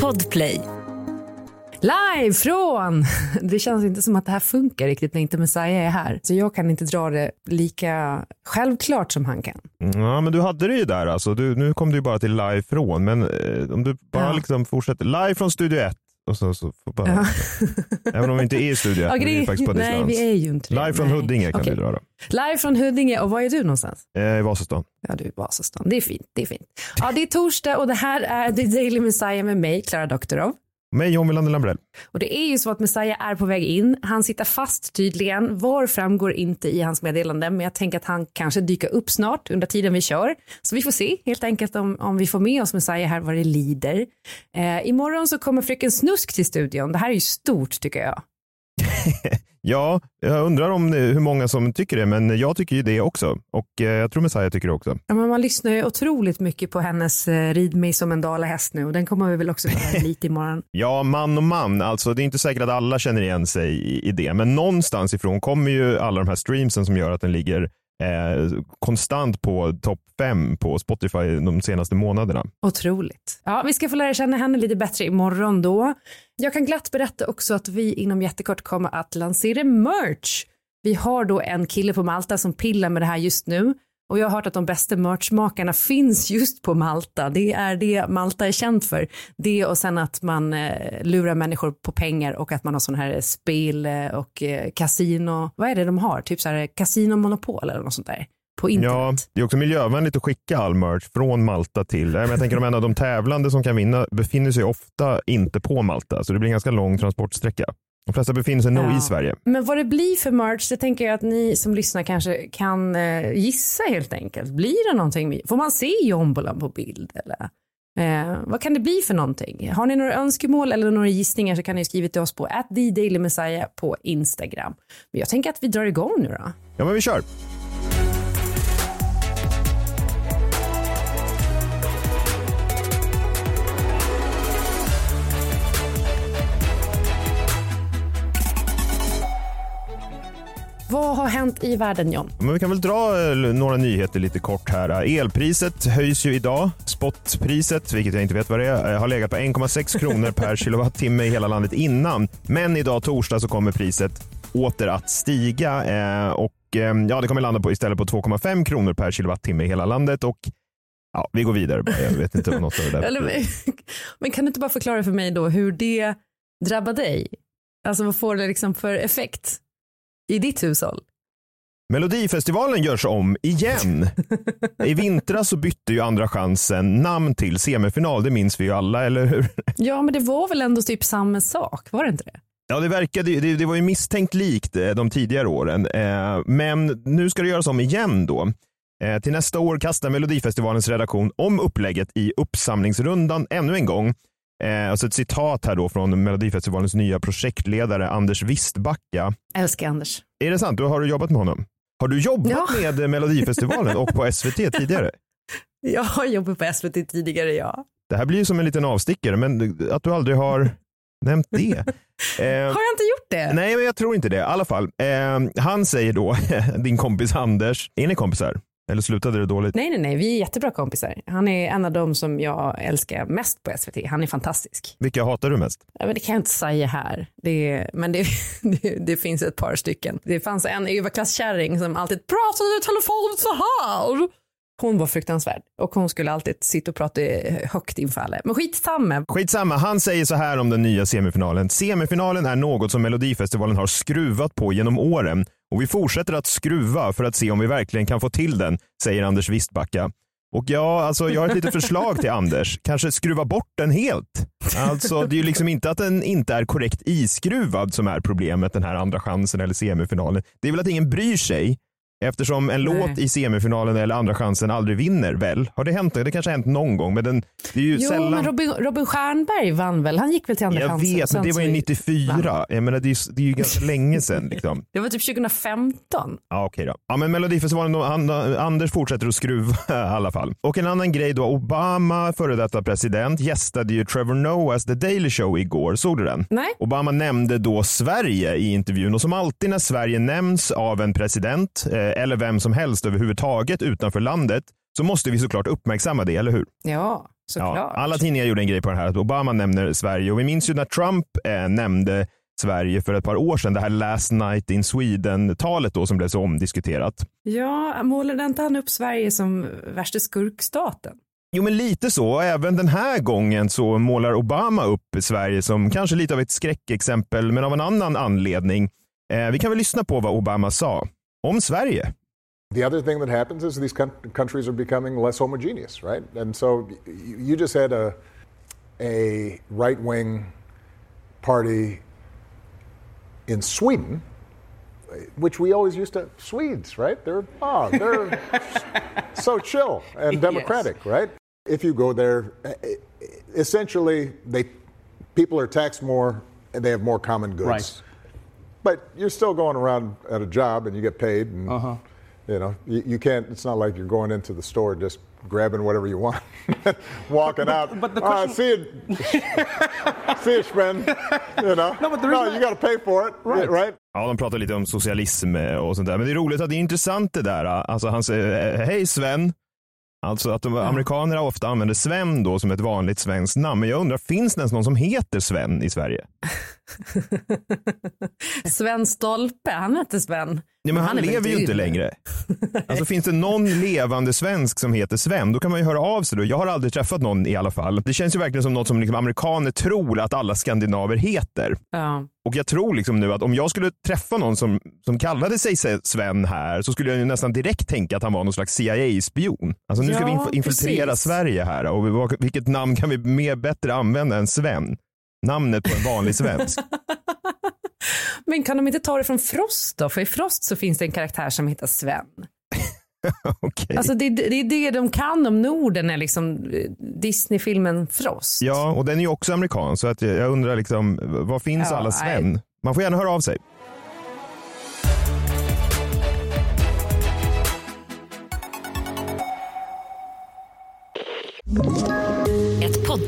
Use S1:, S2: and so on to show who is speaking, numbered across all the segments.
S1: Podplay.
S2: Live från... Det känns inte som att det här funkar riktigt när inte Messiah är här. Så jag kan inte dra det lika självklart som han kan.
S3: Ja, men du hade det ju där alltså. Du, nu kom du bara till live från, men eh, om du bara
S2: Ja.
S3: liksom fortsätter. Live från Studio 1. Och så, så bara,
S2: Ja.
S3: Även om vi inte är i Studio 1,
S2: Ja,
S3: vi är faktiskt på
S2: nej, vi är ju inte.
S3: Live från
S2: Nej.
S3: Huddinge kan
S2: Okej.
S3: vi dra då.
S2: Live från Huddinge och var är du någonstans?
S3: Eh, I Vasastan.
S2: Ja, du är i Vasastan. Det är fint. Det är fint. Ja, det är torsdag och det här är The Daily Messiah med mig, Klara Doktorov.
S3: Med John Wilander Lambrell.
S2: Och det är ju så att Messiah är på väg in. Han sitter fast tydligen. Var framgår inte i hans meddelande, men jag tänker att han kanske dyker upp snart under tiden vi kör. Så vi får se helt enkelt om, om vi får med oss Messiah här vad det lider. Eh, imorgon så kommer Fröken Snusk till studion. Det här är ju stort tycker jag.
S3: Ja, jag undrar om hur många som tycker det, men jag tycker ju det också. Och eh, jag tror Messiah tycker det också.
S2: Ja, men man lyssnar ju otroligt mycket på hennes eh, Rid mig som en dalahäst nu och den kommer vi väl också höra lite imorgon.
S3: Ja, man och man. Alltså, det är inte säkert att alla känner igen sig i, i det, men någonstans ifrån kommer ju alla de här streamsen som gör att den ligger eh, konstant på topp fem på Spotify de senaste månaderna.
S2: Otroligt. Ja, vi ska få lära känna henne lite bättre imorgon då. Jag kan glatt berätta också att vi inom jättekort kommer att lansera merch. Vi har då en kille på Malta som pillar med det här just nu och jag har hört att de bästa merchmakarna finns just på Malta. Det är det Malta är känt för. Det och sen att man eh, lurar människor på pengar och att man har sådana här spel eh, och eh, kasino. Vad är det de har? Typ så här kasinomonopol eller något sånt där på internet.
S3: Ja, det är också miljövänligt att skicka all merch från Malta till, jag tänker om en av de tävlande som kan vinna befinner sig ofta inte på Malta, så det blir en ganska lång transportsträcka. De flesta befinner sig nog
S2: Ja.
S3: i Sverige.
S2: Men vad det blir för merch, det tänker jag att ni som lyssnar kanske kan eh, gissa helt enkelt. Blir det någonting? Får man se jombolan på bild eller? Eh, vad kan det bli för någonting? Har ni några önskemål eller några gissningar så kan ni skriva till oss på at på Instagram. Men jag tänker att vi drar igång nu då.
S3: Ja, men vi kör.
S2: Vad har hänt i världen John?
S3: Men vi kan väl dra eh, några nyheter lite kort här. Elpriset höjs ju idag. Spotpriset, vilket jag inte vet vad det är, eh, har legat på 1,6 kronor per kilowattimme i hela landet innan. Men idag torsdag så kommer priset åter att stiga eh, och ja, det kommer landa på istället på 2,5 kronor per kilowattimme i hela landet och ja, vi går vidare. Jag vet inte vad något av det där
S2: Eller, men kan du inte bara förklara för mig då hur det drabbar dig? Alltså vad får det liksom för effekt i ditt hushåll?
S3: Melodifestivalen görs om igen. I vintras så bytte ju Andra chansen namn till semifinal, det minns vi ju alla, eller hur?
S2: Ja, men det var väl ändå typ samma sak, var det inte det?
S3: Ja, det verkade det, det var ju misstänkt likt eh, de tidigare åren, eh, men nu ska det göras om igen då. Eh, till nästa år kastar Melodifestivalens redaktion om upplägget i uppsamlingsrundan ännu en gång. Eh, alltså ett citat här då från Melodifestivalens nya projektledare Anders Wistbacka.
S2: Älskar Anders.
S3: Är det sant? Du har du jobbat med honom? Har du jobbat
S2: Ja.
S3: med Melodifestivalen och på SVT tidigare?
S2: Jag har jobbat på SVT tidigare, ja.
S3: Det här blir ju som en liten avstickare, men att du aldrig har nämnt det. Eh,
S2: Har jag inte gjort det?
S3: Nej, men jag tror inte det. I alla fall, eh, han säger då, din kompis Anders, är ni kompisar? Eller slutade det dåligt?
S2: Nej, nej, nej, vi är jättebra kompisar. Han är en av dem som jag älskar mest på SVT. Han är fantastisk.
S3: Vilka hatar du mest?
S2: Ja, men det kan jag inte säga här, det, men det, det, det finns ett par stycken. Det fanns en överklasskärring som alltid pratade i telefon så här. Hon var fruktansvärd och hon skulle alltid sitta och prata högt inför alla. Men skitsamma.
S3: Skitsamma, han säger så här om den nya semifinalen. Semifinalen är något som Melodifestivalen har skruvat på genom åren och vi fortsätter att skruva för att se om vi verkligen kan få till den, säger Anders Wistbacka. Och ja, alltså jag har ett litet förslag till Anders. Kanske skruva bort den helt. Alltså det är ju liksom inte att den inte är korrekt iskruvad som är problemet den här andra chansen eller semifinalen. Det är väl att ingen bryr sig eftersom en
S2: Nej.
S3: låt i semifinalen eller andra chansen aldrig vinner väl? Har det hänt? Det kanske har hänt någon gång men den, det är ju
S2: Jo,
S3: sällan.
S2: men Robin, Robin Stjernberg vann väl? Han gick väl till andra
S3: Jag
S2: chansen.
S3: vet, men det var ju
S2: så-
S3: 94. Jag menar, det, är, ju- det är ju ganska länge sedan. Liksom.
S2: Det var typ 2015.
S3: Ja, okej då. Ja, men Melodifestivalen, han, Anders fortsätter att skruva i alla fall. Och en annan grej då, Obama, före detta president, gästade ju Trevor Noahs The Daily Show igår. Såg du den?
S2: Nej.
S3: Obama nämnde då Sverige i intervjun och som alltid när Sverige nämns av en president eh, eller vem som helst överhuvudtaget utanför landet så måste vi såklart uppmärksamma det, eller hur?
S2: Ja, Såklart.
S3: Ja, alla tidningar gjorde en grej på den här, att Obama nämner Sverige och vi minns ju när Trump eh, nämnde Sverige för ett par år sedan, det här last night in Sweden-talet då som blev så omdiskuterat.
S2: Ja, målade inte han upp Sverige som värsta skurkstaten?
S3: Jo, men lite så. Även den här gången så målar Obama upp Sverige som kanske lite av ett skräckexempel, men av en annan anledning. Eh, vi kan väl lyssna på vad Obama sa om Sverige.
S1: The other thing that happens is these countries are becoming less homogeneous, right? And so you just had a, a right wing party in Sweden, which we always used to, Swedes, right? They're, oh, they're so chill and democratic, yes. right? If you go there, essentially, they, people are taxed more and they have more common goods. Right. But you're still going around at a job and you get paid and uh-huh. You know, you, you, can't. It's not like you're going into the store just grabbing whatever you want, walking but, out. But the question... Uh, see it, see it, Sven. You know, no, but no, you got to pay for it, right? right?
S3: Ja, de pratar lite om socialism och sånt där, men det är roligt att det är intressant det där. Alltså han säger, hej Sven, Alltså att de, amerikaner ofta använder Sven då som ett vanligt svenskt namn. Men jag undrar, finns det ens någon som heter Sven i Sverige?
S2: Sven Stolpe, han heter Sven.
S3: Ja, men han, han lever ju inte längre. Alltså finns det någon levande svensk som heter Sven, då kan man ju höra av sig. Då. Jag har aldrig träffat någon i alla fall. Det känns ju verkligen som något som liksom amerikaner tror att alla skandinaver heter.
S2: Ja.
S3: Och jag tror liksom nu att om jag skulle träffa någon som, som kallade sig Sven här så skulle jag ju nästan direkt tänka att han var någon slags CIA-spion. Alltså nu ska ja, vi infiltrera precis. Sverige här och vilket namn kan vi mer bättre använda än Sven? Namnet på en vanlig svensk.
S2: Men kan de inte ta det från Frost då? För i Frost så finns det en karaktär som heter Sven.
S3: okay.
S2: Alltså det, det, är det de kan om Norden är liksom eh, Disney-filmen Frost.
S3: Ja, och den är ju också amerikansk så att jag undrar liksom, var finns ja, alla Sven? Nej. Man får gärna höra av sig.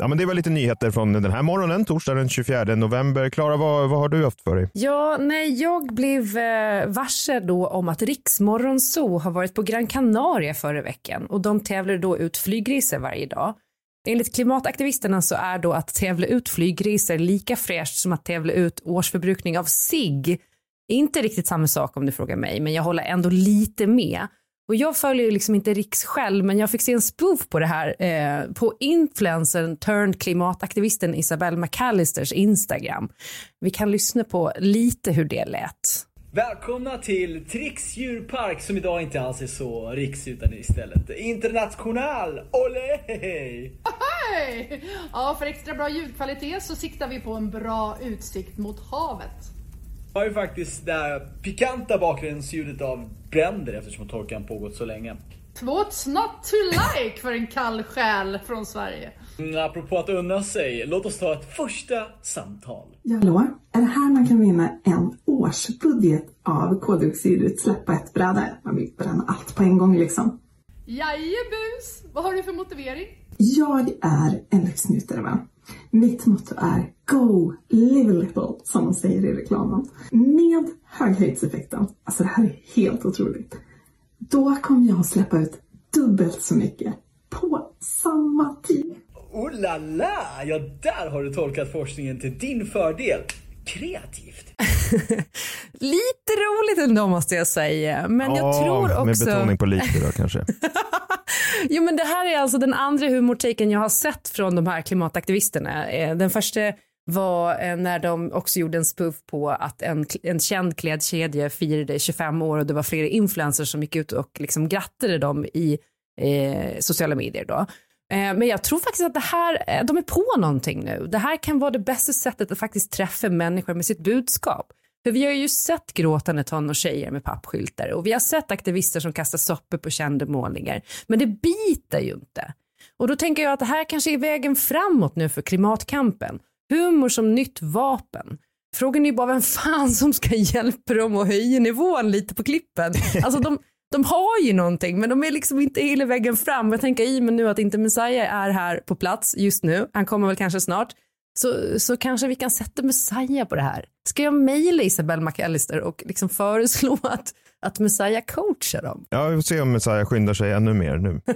S3: Ja, men det var lite nyheter från den här morgonen, torsdag den 24 november. Klara, vad, vad har du haft för dig?
S2: Ja, nej, jag blev eh, varse då om att Riksmorgon Zoo har varit på Gran Canaria förra veckan och de tävlar då ut flygriser varje dag. Enligt klimataktivisterna så är då att tävla ut flygriser lika fräscht som att tävla ut årsförbrukning av sig. Inte riktigt samma sak om du frågar mig, men jag håller ändå lite med. Och jag följer liksom inte Riks själv, men jag fick se en spoof på det här eh, på influencern turned klimataktivisten Isabelle McAllisters Instagram. Vi kan lyssna på lite hur det lät.
S4: Välkomna till Trix djurpark som idag inte alls är så riks utan istället international. Olé!
S5: Hej! Ja, för extra bra ljudkvalitet så siktar vi på en bra utsikt mot havet
S4: har ju faktiskt det här pikanta bakgrundsljudet av bränder eftersom torkan pågått så länge.
S5: What's not to like för en kall själ från Sverige?
S4: Mm, apropå att unna sig, låt oss ta ett första samtal.
S6: Hallå? Är det här man kan vinna en årsbudget av koldioxidutsläpp på ett bräde? Man vill bränna allt på en gång liksom.
S5: Jajebus! Vad har du för motivering?
S6: Jag är en lyxnjutare va. Mitt motto är Go live a little, som de säger i reklamen. Med höghöjdseffekten, alltså det här är helt otroligt. Då kommer jag att släppa ut dubbelt så mycket på samma tid.
S4: Oh la la! Ja, där har du tolkat forskningen till din fördel. Kreativt.
S2: lite roligt ändå måste jag säga. Men jag oh, tror också...
S3: Med betoning på lite då kanske.
S2: jo men det här är alltså den andra humortaken jag har sett från de här klimataktivisterna. Eh, den första var eh, när de också gjorde en spoof på att en, en känd klädkedja firade 25 år och det var flera influencers som gick ut och liksom grattade dem i eh, sociala medier då. Eh, men jag tror faktiskt att det här, eh, de är på någonting nu. Det här kan vara det bästa sättet att faktiskt träffa människor med sitt budskap. För vi har ju sett gråtande tonårstjejer med pappskyltar och vi har sett aktivister som kastar soppor på kända målningar. Men det biter ju inte. Och då tänker jag att det här kanske är vägen framåt nu för klimatkampen. Humor som nytt vapen. Frågan är ju bara vem fan som ska hjälpa dem att höja nivån lite på klippen. Alltså de, de har ju någonting men de är liksom inte hela vägen fram. Jag tänker i men nu att inte Messiah är här på plats just nu. Han kommer väl kanske snart. Så, så kanske vi kan sätta Messiah på det här. Ska jag mejla Isabelle McAllister och liksom föreslå att, att Messiah coachar dem?
S3: Ja, vi får se om Messiah skyndar sig ännu mer nu.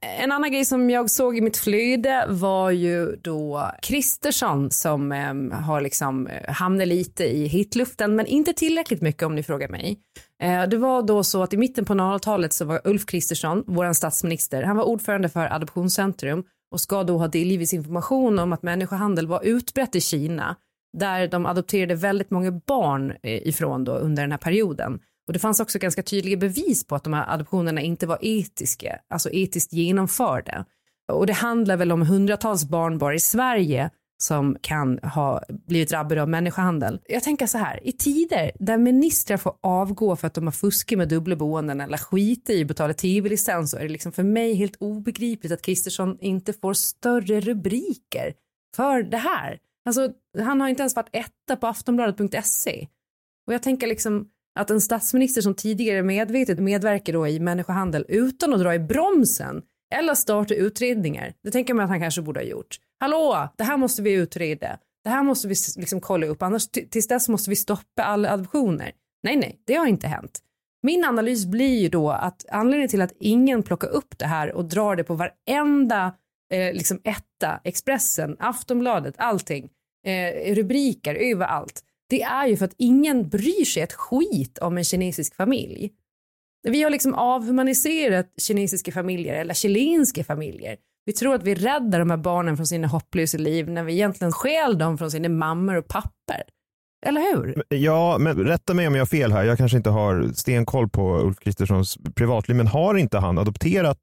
S2: En annan grej som jag såg i mitt flöde var ju då Kristersson som eh, har liksom eh, hamnat lite i hitluften men inte tillräckligt mycket om ni frågar mig. Eh, det var då så att i mitten på 00-talet så var Ulf Kristersson, vår statsminister, han var ordförande för Adoptionscentrum och ska då ha delgivits information om att människohandel var utbrett i Kina där de adopterade väldigt många barn eh, ifrån då under den här perioden. Och det fanns också ganska tydliga bevis på att de här adoptionerna inte var etiska, alltså etiskt genomförda. Och det handlar väl om hundratals barn bara i Sverige som kan ha blivit drabbade av människohandel. Jag tänker så här, i tider där ministrar får avgå för att de har fuskat med dubbla boenden eller skiter i att betala tv-licens så är det liksom för mig helt obegripligt att Kristersson inte får större rubriker för det här. Alltså, han har inte ens varit etta på aftonbladet.se. Och jag tänker liksom att en statsminister som tidigare medvetet medverkar då i människohandel utan att dra i bromsen eller starta utredningar, det tänker man att han kanske borde ha gjort. Hallå, det här måste vi utreda. Det här måste vi liksom kolla upp, annars tills dess måste vi stoppa alla adoptioner. Nej, nej, det har inte hänt. Min analys blir ju då att anledningen till att ingen plockar upp det här och drar det på varenda eh, liksom etta, Expressen, Aftonbladet, allting, eh, rubriker överallt. Det är ju för att ingen bryr sig ett skit om en kinesisk familj. Vi har liksom avhumaniserat kinesiska familjer eller chilenska familjer. Vi tror att vi räddar de här barnen från sina hopplösa liv när vi egentligen stjäl dem från sina mammor och papper. Eller hur?
S3: Ja, men rätta mig om jag har fel här. Jag kanske inte har stenkoll på Ulf Kristerssons privatliv, men har inte han adopterat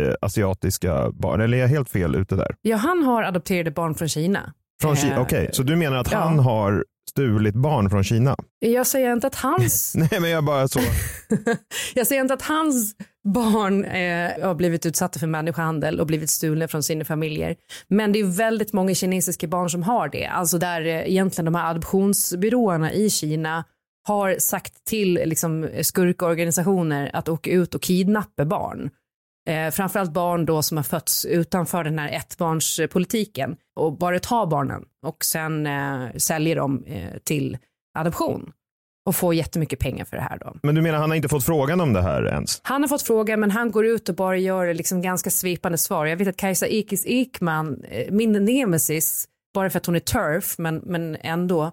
S3: eh, asiatiska barn? Eller är jag helt fel ute där?
S2: Ja, han har adopterade barn från Kina.
S3: Från Kina? Okej, okay. så du menar att ja. han har stulit barn från Kina?
S2: Jag säger inte att hans...
S3: Nej, men jag bara så.
S2: jag säger inte att hans barn eh, har blivit utsatta för människohandel och blivit stulna från sina familjer. Men det är väldigt många kinesiska barn som har det. Alltså där eh, egentligen de här adoptionsbyråerna i Kina har sagt till liksom, skurkorganisationer att åka ut och kidnappa barn. Eh, framförallt barn då som har fötts utanför den här ettbarnspolitiken och bara ta barnen och sen eh, säljer dem eh, till adoption och får jättemycket pengar för det här då.
S3: Men du menar han har inte fått frågan om det här ens?
S2: Han har fått frågan men han går ut och bara gör liksom ganska svepande svar. Jag vet att Kajsa Ekis Ekman, eh, min nemesis, bara för att hon är turf men, men ändå,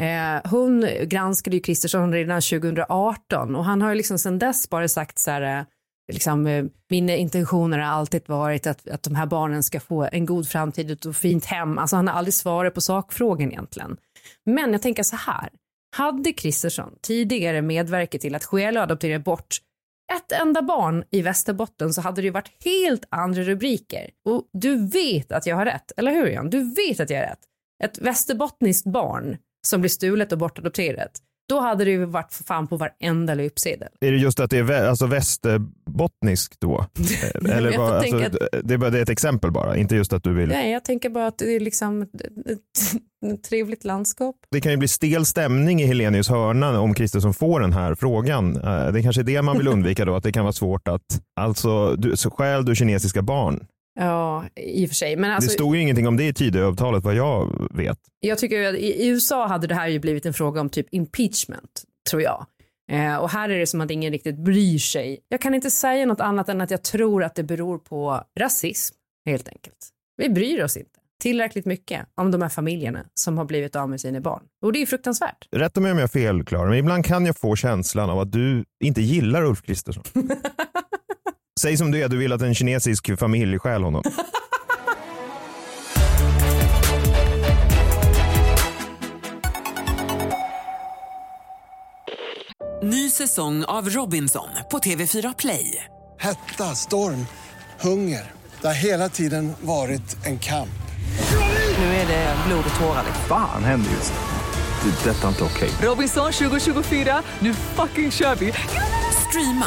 S2: eh, hon granskade ju Kristersson redan 2018 och han har ju liksom sedan dess bara sagt så här eh, liksom, eh, min intention har alltid varit att, att de här barnen ska få en god framtid och ett fint hem. Alltså han har aldrig svarat på sakfrågan egentligen. Men jag tänker så här, hade Kristersson tidigare medverkat till att stjäla och adoptera bort ett enda barn i Västerbotten så hade det ju varit helt andra rubriker. Och du vet att jag har rätt, eller hur Jan? Du vet att jag har rätt. Ett västerbottniskt barn som blir stulet och bortadopterat då hade det ju varit för fan på varenda löpsedel.
S3: Är det just att det är vä alltså västerbottniskt då? Eller bara, alltså, att... det, är bara, det är ett exempel bara, inte just att du vill...
S2: Nej, jag tänker bara att det är liksom ett, trevligt landskap.
S3: Det kan ju bli stel stämning i Helenius hörna om Kristersson får den här frågan. Eh, det är kanske är det man vill undvika då, att det kan vara svårt att, alltså, du, så stjäl du kinesiska barn?
S2: Ja, i och för sig. Men alltså,
S3: det stod ju ingenting om det i Tidöavtalet vad jag vet.
S2: Jag tycker att i USA hade det här ju blivit en fråga om typ impeachment, tror jag. Eh, och här är det som att ingen riktigt bryr sig. Jag kan inte säga något annat än att jag tror att det beror på rasism, helt enkelt. Vi bryr oss inte tillräckligt mycket om de här familjerna som har blivit av med sina barn. Och det är fruktansvärt.
S3: Rätta mig om jag är fel, Klara, men ibland kan jag få känslan av att du inte gillar Ulf Kristersson. Säg som du är, du vill att en kinesisk familj stjäl honom.
S7: Ny säsong av Robinson på TV4 Play.
S8: Hetta, storm, hunger. Det har hela tiden varit en kamp.
S7: Nu är det blod och tårar.
S9: Fan händer just nu?
S10: Det. är Detta är inte okej.
S7: Robinson 2024, nu fucking kör vi! Streama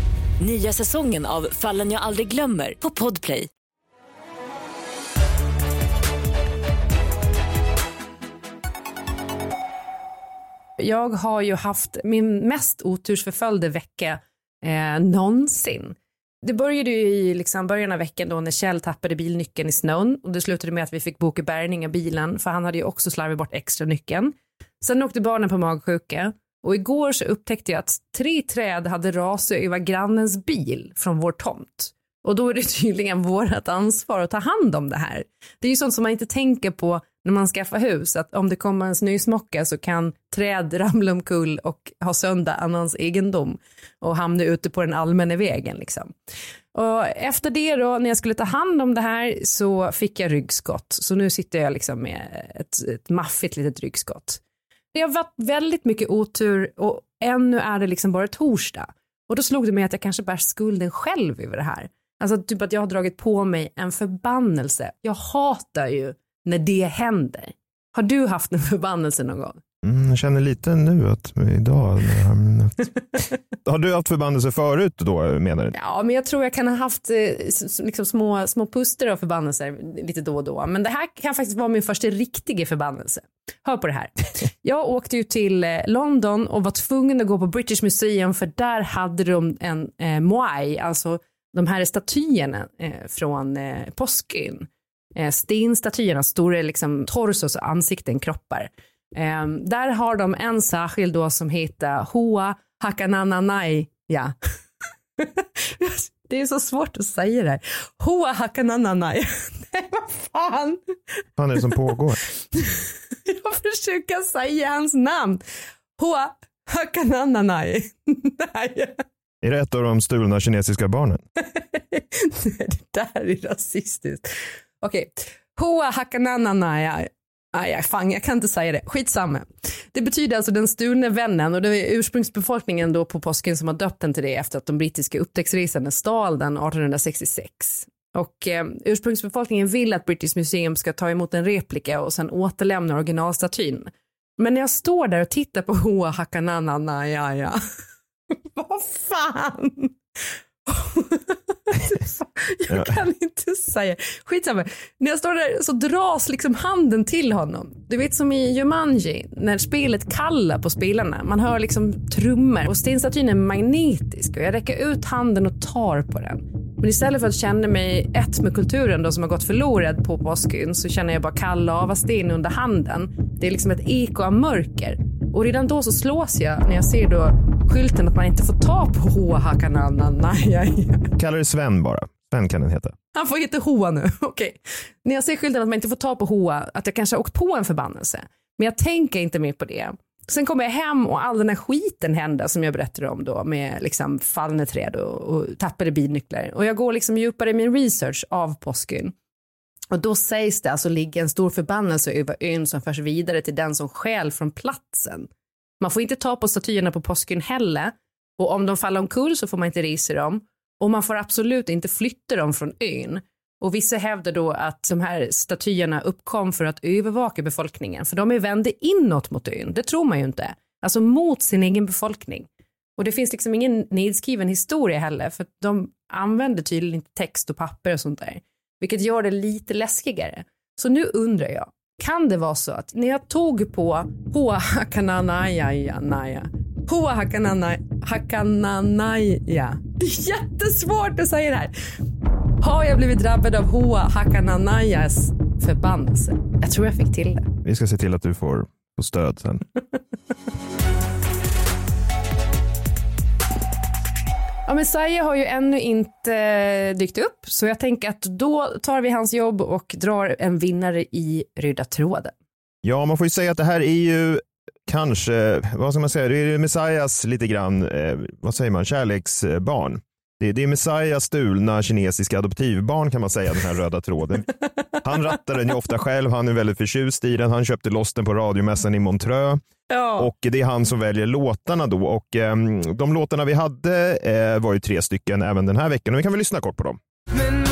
S11: Nya säsongen av Fallen jag aldrig glömmer på Podplay.
S2: Jag har ju haft min mest otursförföljde vecka eh, någonsin. Det började ju i liksom början av veckan då när Kjell tappade bilnyckeln i snön och det slutade med att vi fick boka bärgning av bilen för han hade ju också slarvat bort extra nyckeln. Sen åkte barnen på magsjuka och igår så upptäckte jag att tre träd hade rasat över grannens bil från vår tomt. Och då är det tydligen vårt ansvar att ta hand om det här. Det är ju sånt som man inte tänker på när man skaffar hus, att om det kommer en snösmocka så kan träd ramla omkull och ha sönder annans egendom och hamna ute på den allmänna vägen. Liksom. Och efter det då, när jag skulle ta hand om det här så fick jag ryggskott. Så nu sitter jag liksom med ett, ett maffigt litet ryggskott. Det har varit väldigt mycket otur och ännu är det liksom bara torsdag. Och då slog det mig att jag kanske bär skulden själv över det här. Alltså typ att jag har dragit på mig en förbannelse. Jag hatar ju när det händer. Har du haft en förbannelse någon gång?
S3: Mm, jag känner lite nu att idag. har du haft förbannelse förut då menar du?
S2: Ja, men jag tror jag kan ha haft eh, liksom små, små puster av förbannelser lite då och då. Men det här kan faktiskt vara min första riktiga förbannelse. Hör på det här. Jag åkte ju till eh, London och var tvungen att gå på British Museum för där hade de en eh, Moai, alltså de här statyerna eh, från eh, påskön. Eh, stenstatyerna, stora liksom torsos ansikten, kroppar. Eh, där har de en särskild då som heter Hoa Hakanananai. Ja. det är så svårt att säga det här. Hoa Hakanananai. Nej, vad fan.
S3: Vad är det som pågår?
S2: Jag försöker säga hans namn. Hoa Hakanananai. Nej.
S3: Är det ett av de stulna kinesiska barnen?
S2: Nej, det där är rasistiskt. Okej. Okay. Hoa Hakanananaya. Aj, fan, jag kan inte säga det. Skitsamma. Det betyder alltså den stulne vännen och det är ursprungsbefolkningen då på påsken som har döpt den till det efter att de brittiska upptäcktsresande stal den 1866. Och eh, ursprungsbefolkningen vill att British Museum ska ta emot en replika och sen återlämna originalstatyn. Men när jag står där och tittar på Hoa ja, vad fan? jag kan inte säga. Skitsamma. När jag står där så dras liksom handen till honom. Du vet som i Jumanji när spelet kallar på spelarna. Man hör liksom trummor och stenstatyn är magnetisk och jag räcker ut handen och tar på den. Men istället för att känna mig ett med kulturen då som har gått förlorad på påskyn så känner jag bara kall lavasten under handen. Det är liksom ett eko av mörker. Och redan då så slås jag när jag ser då skylten att man inte får ta på Hoa
S3: Kalla det Sven bara. Sven kan den heta.
S2: Han får heta Hoa nu. Okej. Okay. När jag ser skylten att man inte får ta på Hoa, att jag kanske har åkt på en förbannelse. Men jag tänker inte mer på det. Sen kommer jag hem och all den här skiten händer som jag berättade om då med liksom fallna träd och, och tappade bilnycklar. Och jag går liksom djupare i min research av påsken. Och då sägs det alltså ligga en stor förbannelse över ön som förs vidare till den som skäl från platsen. Man får inte ta på statyerna på påsken heller och om de faller omkull så får man inte resa dem och man får absolut inte flytta dem från ön. Och vissa hävdar då att de här statyerna uppkom för att övervaka befolkningen, för de är vända inåt mot ön. Det tror man ju inte. Alltså mot sin egen befolkning. Och det finns liksom ingen nedskriven historia heller, för de använder tydligen inte text och papper och sånt där, vilket gör det lite läskigare. Så nu undrar jag, kan det vara så att när jag tog på Hoa Hakananaya, Hoa Hakananaya, det är jättesvårt att säga det här. Har jag blivit drabbad av Hoa Hakananayas förbannelse? Jag tror jag fick till det.
S3: Vi ska se till att du får, får stöd sen.
S2: Ja, Messiah har ju ännu inte eh, dykt upp, så jag tänker att då tar vi hans jobb och drar en vinnare i röda tråden.
S3: Ja, man får ju säga att det här är ju kanske, vad ska man säga, det är Messias lite grann, eh, vad säger man, kärleksbarn. Det, det är Messias stulna kinesiska adoptivbarn kan man säga, den här röda tråden. Han rattar den ju ofta själv, han är väldigt förtjust i den. Han köpte loss den på radiomässan i Montreux.
S2: Ja.
S3: Och det är han som väljer låtarna då. Och eh, de låtarna vi hade eh, var ju tre stycken även den här veckan och vi kan väl lyssna kort på dem.
S12: Men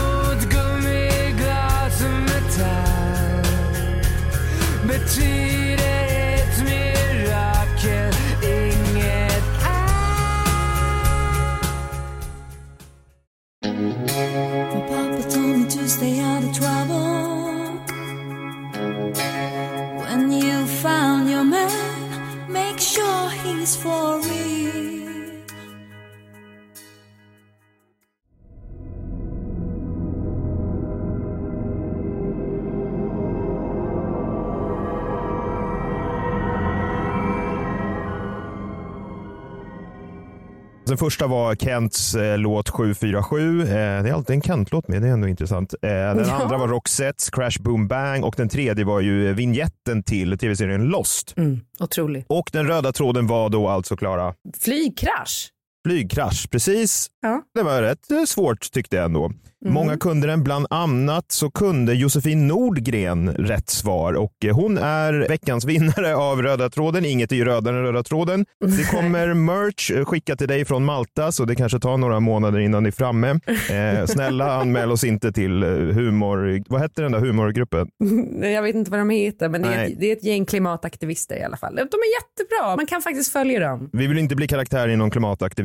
S3: Den första var Kents eh, låt 747. Eh, det är alltid en Kent-låt med, det är ändå intressant. Eh, den
S2: Ja.
S3: andra var Roxettes Crash Boom Bang och den tredje var ju vignetten till tv-serien Lost.
S2: Mm, otroligt.
S3: Och den röda tråden var då alltså, Klara,
S2: Flygkrasch.
S3: Flygkrasch. Precis.
S2: Ja.
S3: Det var rätt eh, svårt tyckte jag ändå.
S2: Mm.
S3: Många kunde den, bland annat så kunde Josefin Nordgren rätt svar och eh, hon är veckans vinnare av röda tråden. Inget är ju rödare än röda tråden. Det kommer merch eh, skickat till dig från Malta så det kanske tar några månader innan det är framme. Eh, snälla anmäl oss inte till humor, vad hette den där humorgruppen?
S2: Jag vet inte vad de heter men det är, ett, det är ett gäng klimataktivister i alla fall. De är jättebra, man kan faktiskt följa dem.
S3: Vi vill inte bli karaktär i någon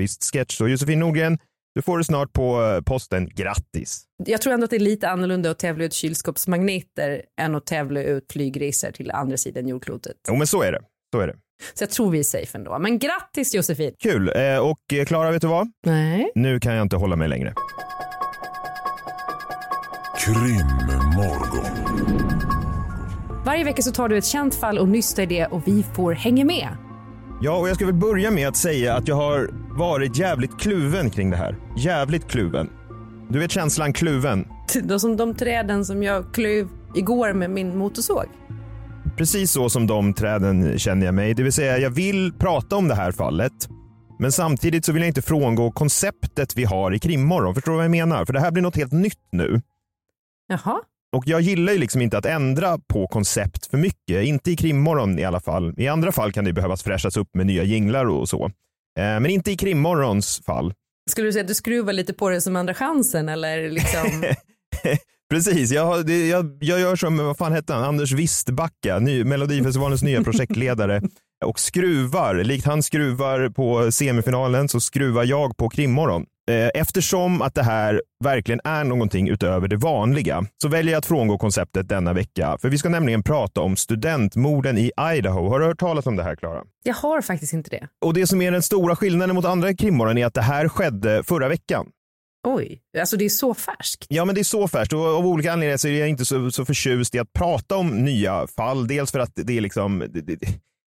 S3: klimataktivist-sketch så Josefin Nordgren, du får det snart på eh, posten. Grattis!
S2: Jag tror ändå att det är lite annorlunda att tävla ut kylskåpsmagneter än att tävla ut flygresor till andra sidan jordklotet.
S3: Jo men så är det. Så är det.
S2: Så jag tror vi är safe ändå. Men grattis Josefin!
S3: Kul. Eh, och eh, Klara, vet du vad?
S2: Nej.
S3: Nu kan jag inte hålla mig längre.
S13: Krimmorgon.
S2: Varje vecka så tar du ett känt fall och nystar i det och vi får hänga med.
S3: Ja, och jag ska väl börja med att säga att jag har varit jävligt kluven kring det här. Jävligt kluven. Du vet känslan kluven?
S2: De, som de träden som jag klöv igår med min motorsåg.
S3: Precis så som de träden känner jag mig. Det vill säga, jag vill prata om det här fallet. Men samtidigt så vill jag inte frångå konceptet vi har i krimmorgon. Förstår du vad jag menar? För det här blir något helt nytt nu.
S2: Jaha.
S3: Och jag gillar ju liksom inte att ändra på koncept för mycket. Inte i krimmorgon i alla fall. I andra fall kan det behövas fräschas upp med nya jinglar och så. Eh, Men inte i krimmorgons fall.
S2: Skulle du säga att du skruvar lite på det som andra chansen eller liksom?
S3: Precis, jag, jag, jag gör som, vad fan hette han, Anders Wistbacka, ny, Melodifestivalens nya projektledare och skruvar, likt han skruvar på semifinalen så skruvar jag på krimmorgon. Eh, Eftersom att det här verkligen är någonting utöver det vanliga så väljer jag att frångå konceptet denna vecka. För vi ska nämligen prata om studentmorden i Idaho. Har du hört talas om det här Klara?
S2: jag har faktiskt inte det.
S3: Och det som är den stora skillnaden mot andra krimmorgon är att det här skedde förra veckan.
S2: Oj, alltså det är så färskt.
S3: Ja, men det är så färskt och av olika anledningar så är jag inte så, så förtjust i att prata om nya fall. Dels för att det är liksom, det, det,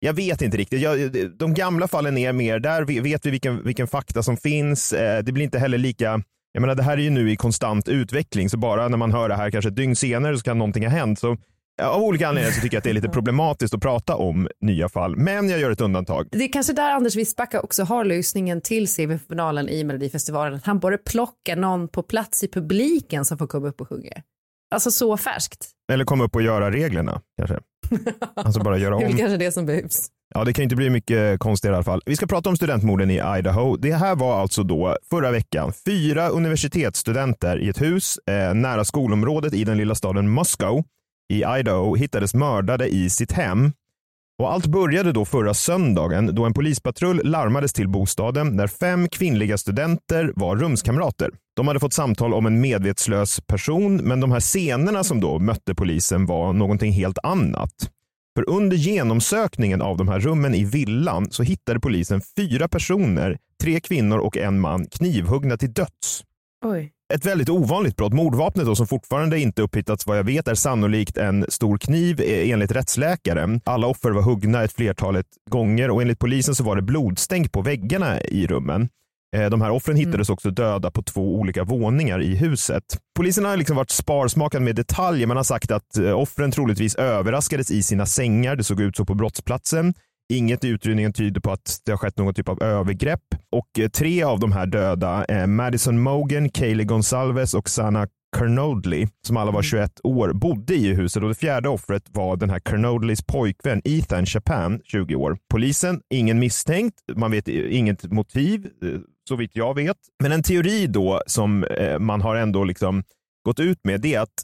S3: jag vet inte riktigt. Jag, de gamla fallen är mer, där vet vi vilken, vilken fakta som finns. Eh, Det blir inte heller lika, jag menar det här är ju nu i konstant utveckling så bara när man hör det här kanske ett dygn senare så kan någonting ha hänt. Så av olika anledningar så tycker jag att det är lite problematiskt att prata om nya fall. Men jag gör ett undantag.
S2: Det är kanske där Anders Wistbacka också har lösningen till semifinalen i Melodifestivalen. Att han bara plockar någon på plats i publiken som får komma upp och sjunga. Alltså så färskt.
S3: Eller komma upp och göra reglerna kanske. Alltså bara göra
S2: Det är
S3: om.
S2: väl kanske det som behövs.
S3: Ja, det kan inte bli mycket konstigare i alla fall. Vi ska prata om studentmorden i Idaho. Det här var alltså då förra veckan. Fyra universitetsstudenter i ett hus eh, nära skolområdet i den lilla staden Moscow i Idaho hittades mördade i sitt hem. Och allt började då förra söndagen då en polispatrull larmades till bostaden där fem kvinnliga studenter var rumskamrater. De hade fått samtal om en medvetslös person, men de här scenerna som då mötte polisen var någonting helt annat. För under genomsökningen av de här rummen i villan så hittade polisen fyra personer, tre kvinnor och en man knivhuggna till döds.
S2: Oj.
S3: Ett väldigt ovanligt brott. Mordvapnet då, som fortfarande inte upphittats vad jag vet är sannolikt en stor kniv eh, enligt rättsläkaren. Alla offer var huggna ett flertalet gånger och enligt polisen så var det blodstänk på väggarna i rummen. Eh, De här offren hittades också döda på två olika våningar i huset. Polisen har liksom varit sparsmakad med detaljer. Man har sagt att eh, offren troligtvis överraskades i sina sängar. Det såg ut så på brottsplatsen. Inget i utredningen tyder på att det har skett någon typ av övergrepp. Och eh, tre av de här döda, eh, Madison Mogan, Kaylee Gonsalves och Sana Kernodley, som alla var 21 år, bodde i huset och det fjärde offret var den här Kernodleys pojkvän Ethan Chapin, 20 år. Polisen, ingen misstänkt, man vet inget motiv, eh, så vitt jag vet. Men en teori då som eh, man har ändå liksom gått ut med, det är att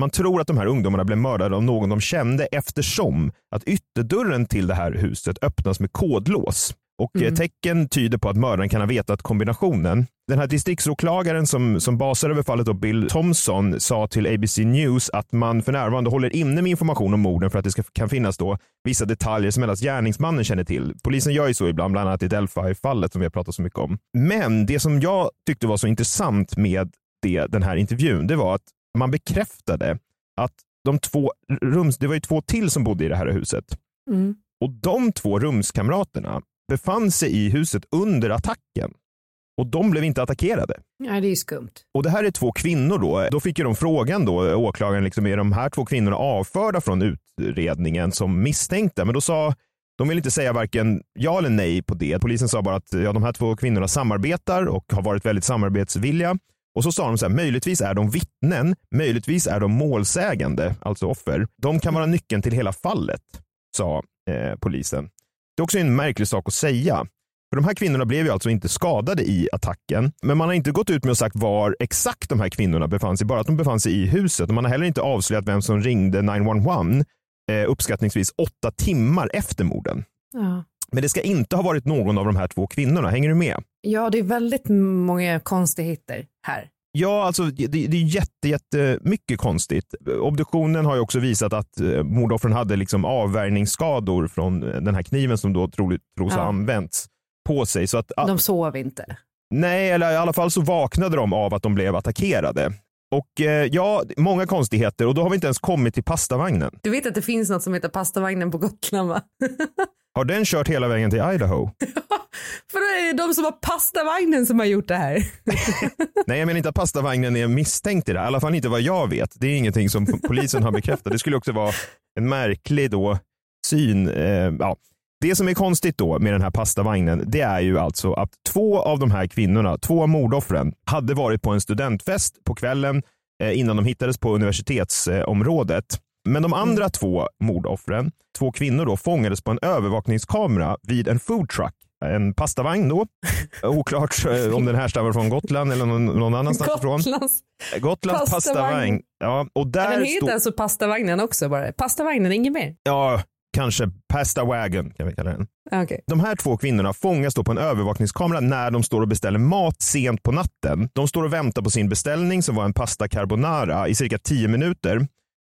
S3: man tror att de här ungdomarna blev mördade av någon de kände eftersom att ytterdörren till det här huset öppnas med kodlås. Och eh, tecken tyder på att mördaren kan ha vetat kombinationen. Den här distriktsåklagaren som, som basar över fallet, då, Bill Thompson, sa till ABC News att man för närvarande håller inne med information om morden för att det ska, kan finnas då vissa detaljer som endast gärningsmannen känner till. Polisen gör ju så ibland, bland annat i Delphi-fallet som vi har pratat så mycket om. Men det som jag tyckte var så intressant med det, den här intervjun, det var att man bekräftade att de två rums, det var ju två till som bodde i det här huset.
S2: Mm.
S3: Och de två rumskamraterna befann sig i huset under attacken. Och de blev inte attackerade.
S2: Nej, det är skumt.
S3: Och det här är två kvinnor då. Då fick ju de frågan då, åklagaren, liksom, är de här två kvinnorna avförda från utredningen som misstänkta? Men då sa de vill inte säga varken ja eller nej på det. Polisen sa bara att ja, de här två kvinnorna samarbetar och har varit väldigt samarbetsvilliga. Och så sa de så här, möjligtvis är de vittnen, möjligtvis är de målsägande, alltså offer. De kan vara nyckeln till hela fallet, sa eh, polisen. Det är också en märklig sak att säga. För de här kvinnorna blev ju alltså inte skadade i attacken, men man har inte gått ut med och sagt var exakt de här kvinnorna befann sig, bara att de befann sig i huset. Och man har heller inte avslöjat vem som ringde 911 eh, uppskattningsvis åtta timmar efter morden.
S2: Ja.
S3: Men det ska inte ha varit någon av de här två kvinnorna. Hänger du med?
S2: Ja, det är väldigt många konstigheter här.
S3: Ja, alltså det, det är jätte, jätte mycket konstigt. Obduktionen har ju också visat att eh, mordoffren hade liksom avvärjningsskador från eh, den här kniven som då troligt tros ha
S2: Ja.
S3: använts på sig. Så att,
S2: De sov inte.
S3: Nej, eller i alla fall så vaknade de av att de blev attackerade. Och eh, ja, många konstigheter och då har vi inte ens kommit till pastavagnen.
S2: Du vet att det finns något som heter pastavagnen på Gotland va?
S3: Har den kört hela vägen till Idaho?
S2: För det är de som har pastavagnen som har gjort det här.
S3: Nej, jag menar inte att pastavagnen är misstänkt i det. här. I alla fall inte vad jag vet. Det är ingenting som polisen har bekräftat. Det skulle också vara en märklig då syn. Eh, ja. Det som är konstigt då med den här pastavagnen, det är ju alltså att två av de här kvinnorna, två av mordoffren, hade varit på en studentfest på kvällen eh, innan de hittades på universitetsområdet. Men de andra två mordoffren, två kvinnor då, fångades på en övervakningskamera vid en food truck. En pastavagn då. Oklart eh, om den härstammar från Gotland eller någon, någon annanstans ifrån.
S2: Gotlands pastavagn.
S3: pastavagn. Ja, och där
S2: Den heter
S3: stod...
S2: alltså pastavagnen också bara. Pastavagnen, inget mer.
S3: Ja, kanske pasta wagon kan vi kalla den.
S2: Okej.
S3: De här två kvinnorna fångas då på en övervakningskamera när de står och beställer mat sent på natten. De står och väntar på sin beställning som var en pasta carbonara i cirka 10 minuter.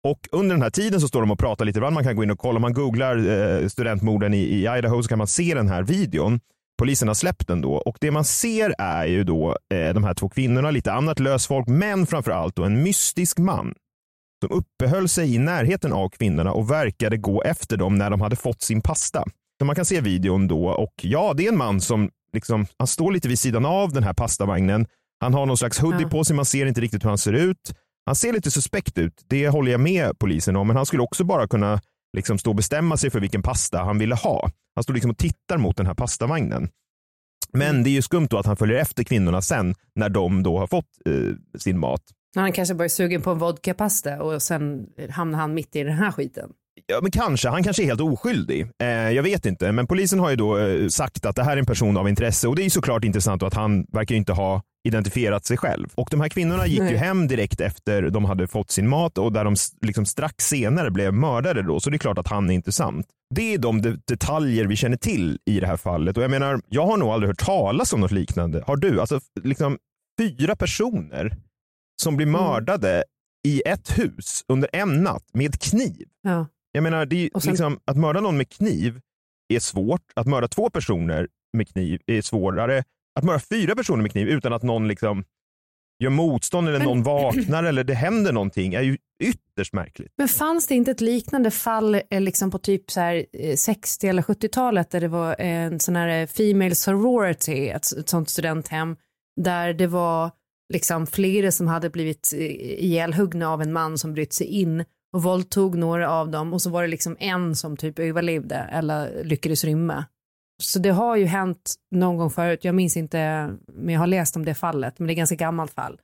S3: Och under den här tiden så står de och pratar lite grann. Man kan gå in och kolla. Om man googlar eh, studentmorden i, i Idaho så kan man se den här videon. Polisen har släppt den då och det man ser är ju då eh, de här två kvinnorna, lite annat lösfolk, men framför allt då en mystisk man som uppehöll sig i närheten av kvinnorna och verkade gå efter dem när de hade fått sin pasta. Så man kan se videon då och ja, det är en man som liksom, han står lite vid sidan av den här pastavagnen. Han har någon slags hoodie
S2: Ja.
S3: på sig, man ser inte riktigt hur han ser ut. Han ser lite suspekt ut, det håller jag med polisen om, men han skulle också bara kunna liksom stå och bestämma sig för vilken pasta han ville ha. Han står liksom och tittar mot den här pastavagnen. Men det är ju skumt då att han följer efter kvinnorna sen när de då har fått eh, sin mat.
S2: Han kanske bara är sugen på en vodkapasta och sen hamnar han mitt i den här skiten.
S3: Ja, men kanske. Han kanske är helt oskyldig. Eh, jag vet inte. Men polisen har ju då eh, sagt att det här är en person av intresse och det är såklart intressant att han verkar inte ha identifierat sig själv. Och de här kvinnorna gick ju hem direkt efter de hade fått sin mat och där de liksom strax senare blev mördade då. Så det är klart att han är intressant. Det är de de- detaljer vi känner till i det här fallet och jag menar, jag har nog aldrig hört talas om något liknande. Har du? Alltså liksom fyra personer som blir mördade i ett hus under en natt med kniv.
S2: Ja.
S3: Jag menar, det är,
S2: sen-
S3: liksom, att mörda någon med kniv är svårt. Att mörda två personer med kniv är svårare. Att mörda fyra personer med kniv utan att någon liksom gör motstånd eller
S2: Men-
S3: någon vaknar eller det händer någonting är ju ytterst märkligt.
S2: Men fanns det inte ett liknande fall eh, liksom på typ så här eh, 60 eller 70-talet där det var en sån här eh, Female Sorority, ett, ett sånt studenthem där det var liksom flera som hade blivit eh, ihjälhuggna av en man som brytt sig in och våldtog några av dem och så var det liksom en som typ överlevde eller lyckades rymma. Så det har ju hänt någon gång förut, jag minns inte, men jag har läst om det fallet, men det är ett ganska gammalt fall.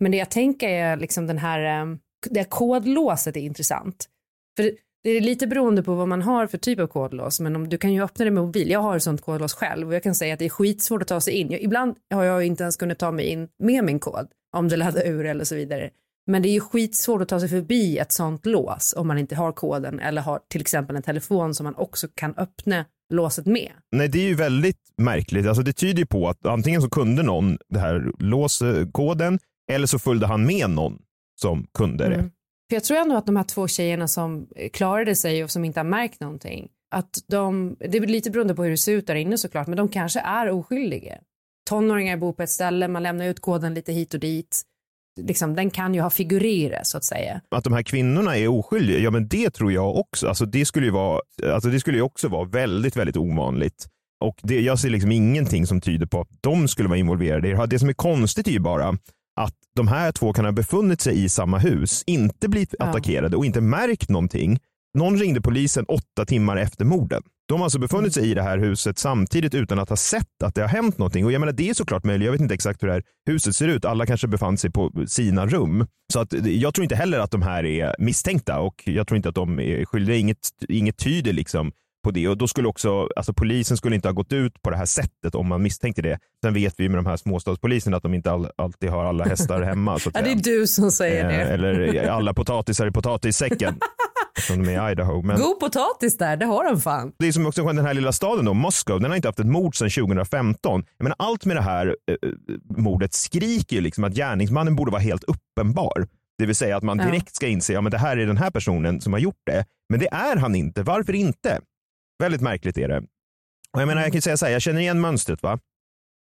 S2: Men det jag tänker är liksom den här, eh, det här kodlåset är intressant. För det är lite beroende på vad man har för typ av kodlås, men om du kan ju öppna det med mobil. Jag har ett sånt kodlås själv och jag kan säga att det är skitsvårt att ta sig in. Jag, ibland har jag inte ens kunnat ta mig in med min kod, om det laddar ur eller så vidare. Men det är ju skitsvårt att ta sig förbi ett sånt lås om man inte har koden eller har till exempel en telefon som man också kan öppna låset med.
S3: Nej, det är ju väldigt märkligt. Alltså, det tyder ju på att antingen så kunde någon det här låskoden eller så följde han med någon som kunde det.
S2: Mm. För jag tror ändå att de här två tjejerna som klarade sig och som inte har märkt någonting, att de, det är lite beroende på hur det ser ut där inne såklart, men de kanske är oskyldiga. Tonåringar bor på ett ställe, man lämnar ut koden lite hit och dit. Liksom, den kan ju ha figurerat så att säga.
S3: Att de här kvinnorna är oskyldiga, ja men det tror jag också. Alltså, det, skulle ju vara, alltså, det skulle ju också vara väldigt, väldigt ovanligt. Och det, jag ser liksom ingenting som tyder på att de skulle vara involverade i det här. Det som är konstigt är ju bara att de här två kan ha befunnit sig i samma hus, inte blivit
S2: Ja.
S3: attackerade och inte märkt någonting. Någon ringde polisen åtta timmar efter morden. De har alltså befunnit sig i det här huset samtidigt utan att ha sett att det har hänt någonting. Och jag menar, det är såklart möjligt. Jag vet inte exakt hur det här huset ser ut. Alla kanske befann sig på sina rum. Så att, jag tror inte heller att de här är misstänkta och jag tror inte att de är skyldiga. Inget, inget tyder liksom på det. Och då skulle också, alltså polisen skulle inte ha gått ut på det här sättet om man misstänkte det. Sen vet vi med de här småstadspoliserna att de inte all, alltid har alla hästar hemma. Så
S2: Ja, det är du som säger
S3: Eh,
S2: det.
S3: Eller alla potatisar i potatissäcken. Som de är i Idaho. Men
S2: God potatis där, det har de fan.
S3: det är som också den här lilla staden då, Moskva, den har inte haft ett mord sedan 2015. Jag menar, allt med det här eh, mordet skriker ju liksom att gärningsmannen borde vara helt uppenbar. Det vill säga att man direkt ska inse att ja, det här är den här personen som har gjort det. Men det är han inte. Varför inte? Väldigt märkligt är det. Och jag menar, jag kan säga så här, jag känner igen mönstret va?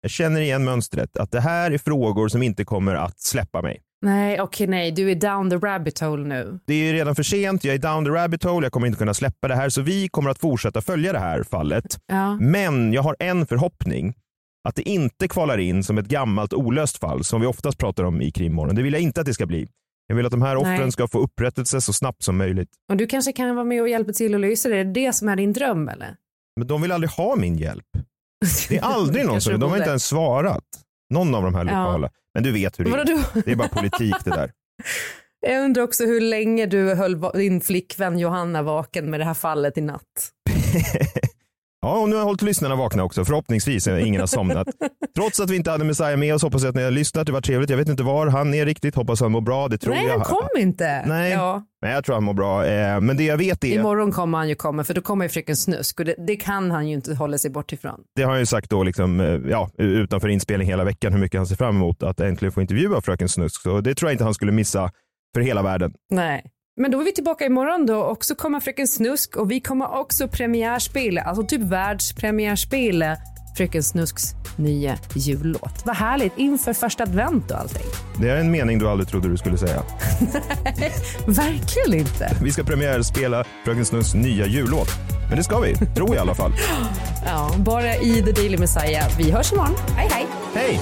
S3: Jag känner igen mönstret att det här är frågor som inte kommer att släppa mig.
S2: Nej, okej, nej, du är down the rabbit hole nu.
S3: Det är redan för sent, jag är down the rabbit hole, jag kommer inte kunna släppa det här, så vi kommer att fortsätta följa det här fallet.
S2: Ja.
S3: Men jag har en förhoppning, att det inte kvalar in som ett gammalt olöst fall som vi oftast pratar om i krimmorgon. Det vill jag inte att det ska bli. Jag vill att de här offren
S2: Nej.
S3: ska få upprättelse så snabbt som möjligt.
S2: Och du kanske kan vara med och hjälpa till att lösa det. Är det det som är din dröm eller?
S3: Men de vill aldrig ha min hjälp. Det är aldrig någon som, de har inte ens svarat. Någon av de här
S2: Ja.
S3: Men du vet hur det
S2: Vadå
S3: är. Det är bara politik det där.
S2: Jag undrar också hur länge du höll din flickvän Johanna vaken med det här fallet i natt.
S3: Ja, och nu har jag hållit lyssnarna vakna också. Förhoppningsvis är ingen har somnat. Trots att vi inte hade Messiah med oss hoppas jag att ni har lyssnat. Det var trevligt. Jag vet inte var han är riktigt. Hoppas han mår bra. Det tror
S2: Nej,
S3: jag.
S2: han kom inte.
S3: Nej,
S2: Ja.
S3: men jag tror han mår bra. Eh, Men det jag vet är,
S2: Imorgon kommer han ju komma för då kommer ju fröken Snusk och det, det kan han ju inte hålla sig bort ifrån.
S3: det har han ju sagt då liksom, eh, ja, utanför inspelning hela veckan hur mycket han ser fram emot att äntligen få intervjua Fröken Snusk. Så det tror jag inte han skulle missa för hela världen.
S2: Nej. Men då är vi tillbaka imorgon då och så kommer Fröken Snusk och vi kommer också premiärspela, alltså typ världspremiärspela Fröken Snusks nya jullåt. Vad härligt inför första advent och allting.
S3: Det är en mening du aldrig trodde du skulle säga.
S2: Verkligen inte.
S3: Vi ska premiärspela Fröken Snusks nya jullåt. Men det ska vi, tror jag i alla fall.
S2: Ja, bara i The Daily Messiah. Vi hörs imorgon. Hej hej.
S3: Hej!